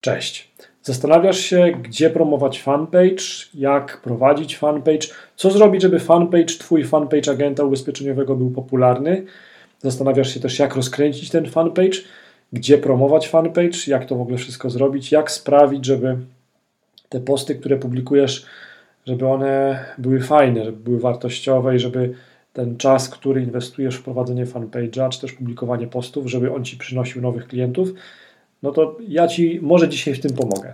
Cześć. Zastanawiasz się, gdzie promować fanpage, jak prowadzić fanpage, co zrobić, żeby fanpage, twój fanpage agenta ubezpieczeniowego był popularny. Zastanawiasz się też, jak rozkręcić ten fanpage, gdzie promować fanpage, jak to w ogóle wszystko zrobić, jak sprawić, żeby te posty, które publikujesz, żeby one były fajne, żeby były wartościowe i żeby ten czas, który inwestujesz w prowadzenie fanpage'a, czy też publikowanie postów, żeby on ci przynosił nowych klientów no to ja Ci może dzisiaj w tym pomogę.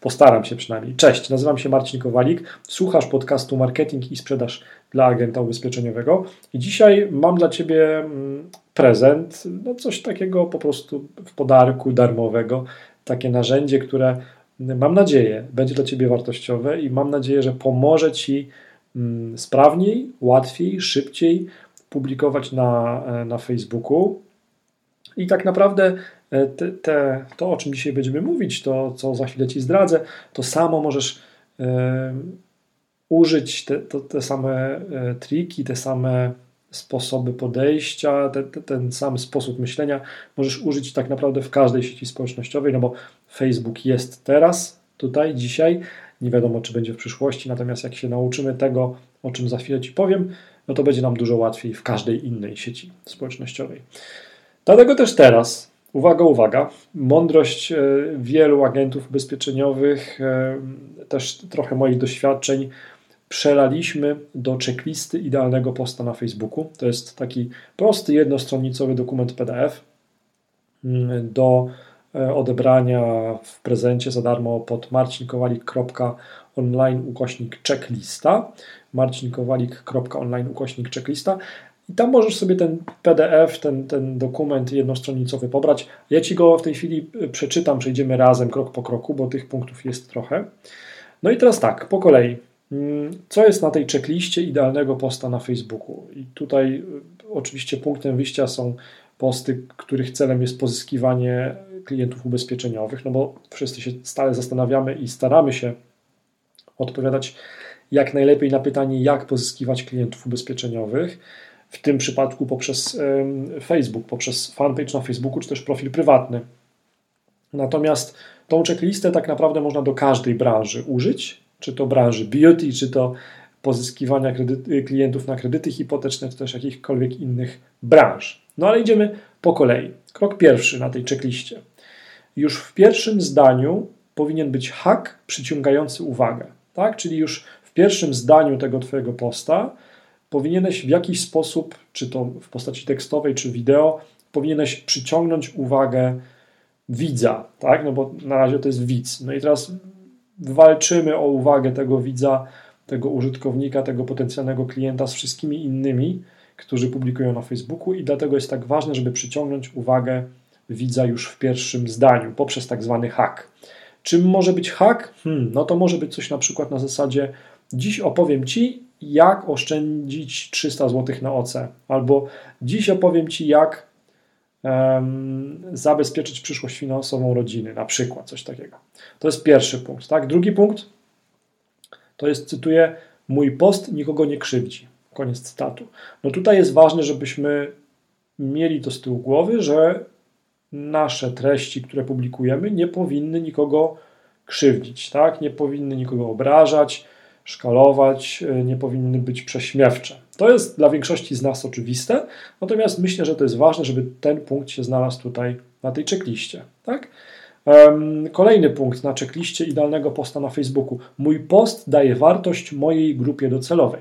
Postaram się przynajmniej. Cześć, nazywam się Marcin Kowalik. Słuchasz podcastu Marketing i Sprzedaż dla agenta ubezpieczeniowego. I dzisiaj mam dla Ciebie mm, prezent, no coś takiego po prostu w podarku darmowego. Takie narzędzie, które mm, mam nadzieję będzie dla Ciebie wartościowe i mam nadzieję, że pomoże Ci mm, sprawniej, łatwiej, szybciej publikować na, e, na Facebooku. I tak naprawdę E, te, te, to, o czym dzisiaj będziemy mówić, to co za chwilę Ci zdradzę, to samo możesz e, użyć te, te same e, triki, te same sposoby podejścia, te, te, ten sam sposób myślenia możesz użyć tak naprawdę w każdej sieci społecznościowej, no bo Facebook jest teraz, tutaj, dzisiaj, nie wiadomo czy będzie w przyszłości, natomiast jak się nauczymy tego, o czym za chwilę Ci powiem, no to będzie nam dużo łatwiej w każdej innej sieci społecznościowej. Dlatego też teraz Uwaga, uwaga. Mądrość e, wielu agentów ubezpieczeniowych, e, też trochę moich doświadczeń, przelaliśmy do checklisty idealnego posta na Facebooku. To jest taki prosty, jednostronicowy dokument PDF mm, do e, odebrania w prezencie za darmo pod marcinkowalik.online ukośnik checklista marcinkowalik.online ukośnik checklista i tam możesz sobie ten PDF, ten, ten dokument jednostronicowy pobrać. Ja Ci go w tej chwili y, przeczytam, przejdziemy razem krok po kroku, bo tych punktów jest trochę. No i teraz tak, po kolei. Mm, co jest na tej checkliście idealnego posta na Facebooku? I tutaj y, oczywiście punktem wyjścia są posty, których celem jest pozyskiwanie klientów ubezpieczeniowych, no bo wszyscy się stale zastanawiamy i staramy się odpowiadać jak najlepiej na pytanie, jak pozyskiwać klientów ubezpieczeniowych w tym przypadku poprzez Facebook, poprzez fanpage na Facebooku, czy też profil prywatny. Natomiast tą checklistę tak naprawdę można do każdej branży użyć, czy to branży beauty, czy to pozyskiwania kredyty, klientów na kredyty hipoteczne, czy też jakichkolwiek innych branż. No ale idziemy po kolei. Krok pierwszy na tej checkliście. Już w pierwszym zdaniu powinien być hak przyciągający uwagę. Tak? Czyli już w pierwszym zdaniu tego Twojego posta powinieneś w jakiś sposób, czy to w postaci tekstowej, czy wideo, powinieneś przyciągnąć uwagę widza, tak? No bo na razie to jest widz. No i teraz walczymy o uwagę tego widza, tego użytkownika, tego potencjalnego klienta z wszystkimi innymi, którzy publikują na Facebooku i dlatego jest tak ważne, żeby przyciągnąć uwagę widza już w pierwszym zdaniu poprzez tak zwany hack. Czym może być hack? Hmm, no to może być coś na przykład na zasadzie dziś opowiem Ci, jak oszczędzić 300 zł na OC, albo dziś opowiem Ci, jak um, zabezpieczyć przyszłość finansową rodziny, na przykład coś takiego. To jest pierwszy punkt. Tak? Drugi punkt to jest, cytuję, mój post nikogo nie krzywdzi. Koniec cytatu. No tutaj jest ważne, żebyśmy mieli to z tyłu głowy, że nasze treści, które publikujemy, nie powinny nikogo krzywdzić, tak? nie powinny nikogo obrażać, szkalować, e, nie powinny być prześmiewcze. To jest dla większości z nas oczywiste, natomiast myślę, że to jest ważne, żeby ten punkt się znalazł tutaj na tej checkliście. Tak? Kolejny punkt na checkliście idealnego posta na Facebooku. Mój post daje wartość mojej grupie docelowej.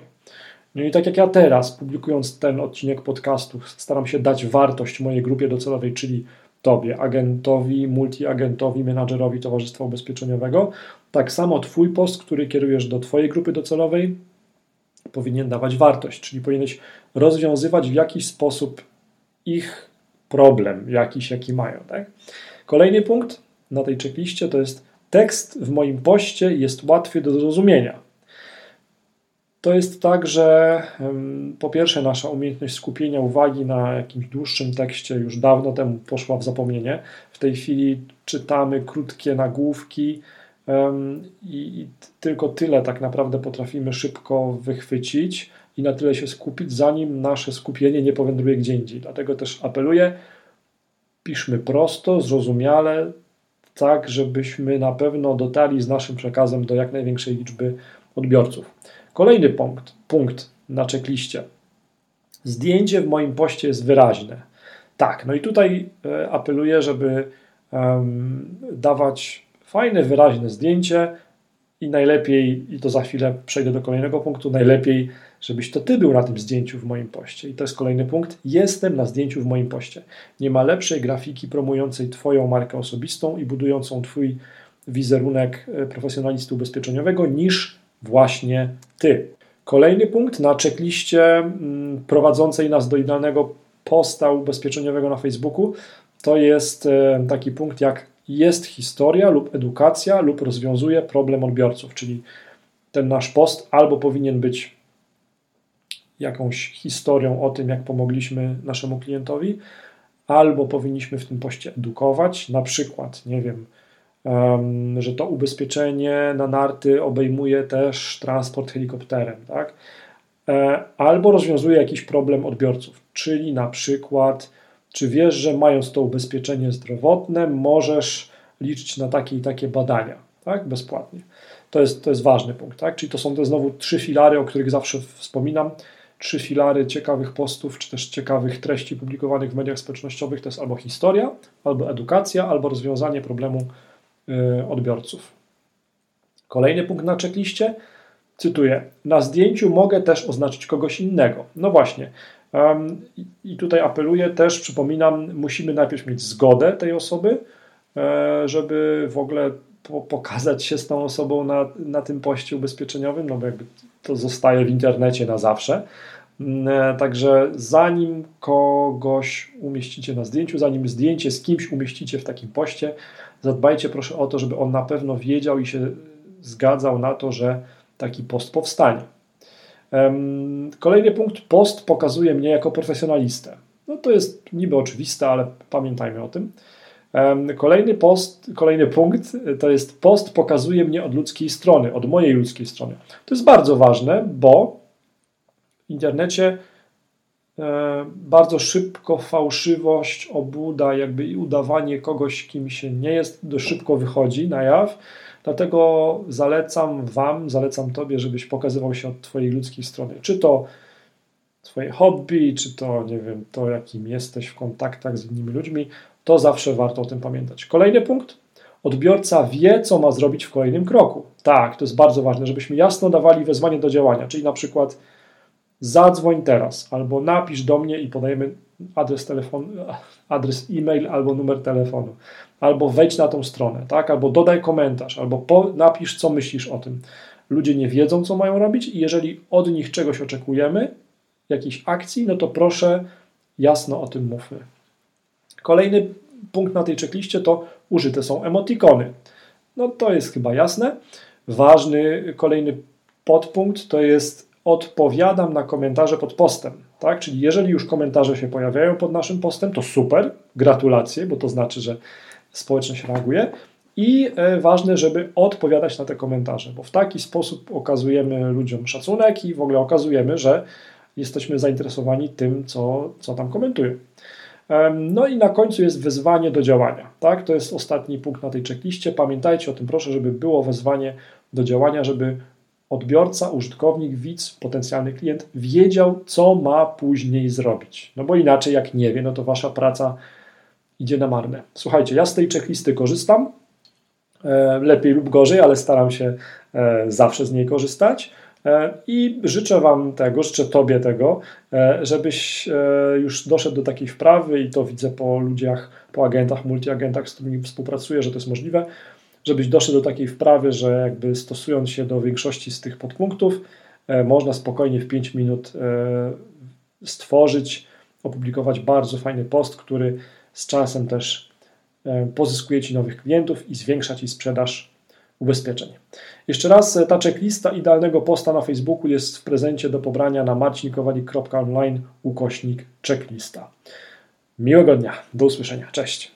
No i tak jak ja teraz, publikując ten odcinek podcastu, staram się dać wartość mojej grupie docelowej, czyli Tobie, agentowi, multiagentowi, menadżerowi Towarzystwa Ubezpieczeniowego. Tak samo Twój post, który kierujesz do Twojej grupy docelowej, powinien dawać wartość, czyli powinieneś rozwiązywać w jakiś sposób ich problem, jakiś jaki mają. Tak? Kolejny punkt na tej checkliście to jest tekst w moim poście jest łatwy do zrozumienia. To jest tak, że po pierwsze nasza umiejętność skupienia uwagi na jakimś dłuższym tekście już dawno temu poszła w zapomnienie. W tej chwili czytamy krótkie nagłówki i tylko tyle tak naprawdę potrafimy szybko wychwycić i na tyle się skupić, zanim nasze skupienie nie powędruje gdzie indziej. Dlatego też apeluję, piszmy prosto, zrozumiale, tak żebyśmy na pewno dotarli z naszym przekazem do jak największej liczby odbiorców. Kolejny punkt, punkt na czekliście. Zdjęcie w moim poście jest wyraźne. Tak, no i tutaj e, apeluję, żeby um, dawać fajne, wyraźne zdjęcie i najlepiej, i to za chwilę przejdę do kolejnego punktu, najlepiej, żebyś to ty był na tym zdjęciu w moim poście. I to jest kolejny punkt. Jestem na zdjęciu w moim poście. Nie ma lepszej grafiki promującej Twoją markę osobistą i budującą Twój wizerunek e, profesjonalisty ubezpieczeniowego niż właśnie ty. Kolejny punkt na checkliście mm, prowadzącej nas do idealnego posta ubezpieczeniowego na Facebooku to jest e, taki punkt jak jest historia lub edukacja lub rozwiązuje problem odbiorców, czyli ten nasz post albo powinien być jakąś historią o tym, jak pomogliśmy naszemu klientowi, albo powinniśmy w tym poście edukować, na przykład, nie wiem, że to ubezpieczenie na narty obejmuje też transport helikopterem, tak? E, albo rozwiązuje jakiś problem odbiorców, czyli na przykład, czy wiesz, że mając to ubezpieczenie zdrowotne, możesz liczyć na takie i takie badania, tak? Bezpłatnie. To jest, to jest ważny punkt, tak? Czyli to są te znowu trzy filary, o których zawsze wspominam. Trzy filary ciekawych postów, czy też ciekawych treści publikowanych w mediach społecznościowych to jest albo historia, albo edukacja, albo rozwiązanie problemu odbiorców. Kolejny punkt na checkliście, cytuję, na zdjęciu mogę też oznaczyć kogoś innego. No właśnie, i tutaj apeluję też, przypominam, musimy najpierw mieć zgodę tej osoby, e, żeby w ogóle po, pokazać się z tą osobą na, na tym poście ubezpieczeniowym, no bo jakby to zostaje w internecie na zawsze. Mm, e, także zanim kogoś umieścicie na zdjęciu, zanim zdjęcie z kimś umieścicie w takim poście, zadbajcie proszę o to, żeby on na pewno wiedział i się zgadzał na to, że taki post powstanie. Kolejny punkt, post pokazuje mnie jako profesjonalistę. No to jest niby oczywiste, ale pamiętajmy o tym. Kolejny post, kolejny punkt to jest post pokazuje mnie od ludzkiej strony, od mojej ludzkiej strony. To jest bardzo ważne, bo internecie E, bardzo szybko fałszywość, obuda, jakby i udawanie kogoś, kim się nie jest, dość szybko wychodzi na jaw. Dlatego zalecam Wam, zalecam Tobie, żebyś pokazywał się od Twojej ludzkiej strony. Czy to Twoje hobby, czy to, nie wiem, to jakim jesteś w kontaktach z innymi ludźmi, to zawsze warto o tym pamiętać. Kolejny punkt. Odbiorca wie, co ma zrobić w kolejnym kroku. Tak, to jest bardzo ważne, żebyśmy jasno dawali wezwanie do działania, czyli na przykład zadzwoń teraz, albo napisz do mnie i podajemy adres telefonu, adres e-mail albo numer telefonu, albo wejdź na tą stronę, tak? albo dodaj komentarz, albo po, napisz, co myślisz o tym. Ludzie nie wiedzą, co mają robić i jeżeli od nich czegoś oczekujemy, jakiejś akcji, no to proszę jasno o tym mówmy. Kolejny punkt na tej czekliście to użyte są emotikony. No to jest chyba jasne. Ważny kolejny podpunkt to jest odpowiadam na komentarze pod postem. Tak? Czyli jeżeli już komentarze się pojawiają pod naszym postem, to super, gratulacje, bo to znaczy, że społeczność reaguje. I e, ważne, żeby odpowiadać na te komentarze, bo w taki sposób okazujemy ludziom szacunek i w ogóle okazujemy, że jesteśmy zainteresowani tym, co, co tam komentują. No i na końcu jest wezwanie do działania. Tak? To jest ostatni punkt na tej checkliście. Pamiętajcie o tym, proszę, żeby było wezwanie do działania, żeby odbiorca, użytkownik, widz, potencjalny klient wiedział, co ma później zrobić. No bo inaczej, jak nie wie, no to wasza praca idzie na marne. Słuchajcie, ja z tej checklisty korzystam, e, lepiej lub gorzej, ale staram się e, zawsze z niej korzystać. E, I życzę Wam tego, życzę Tobie tego, żebyś już doszedł do takiej wprawy, i to widzę po ludziach, po agentach, multiagentach, z którymi współpracuję, że to jest możliwe, żebyś doszedł do takiej wprawy, że jakby stosując się do większości z tych podpunktów, e, można spokojnie w 5 minut e, stworzyć, opublikować bardzo fajny post, który z czasem też e, pozyskuje Ci nowych klientów i zwiększa Ci sprzedaż ubezpieczeń. Jeszcze raz, ta checklista idealnego posta na Facebooku jest w prezencie do pobrania na marcinkowalik.online ukośnik checklista. Miłego dnia, do usłyszenia, cześć.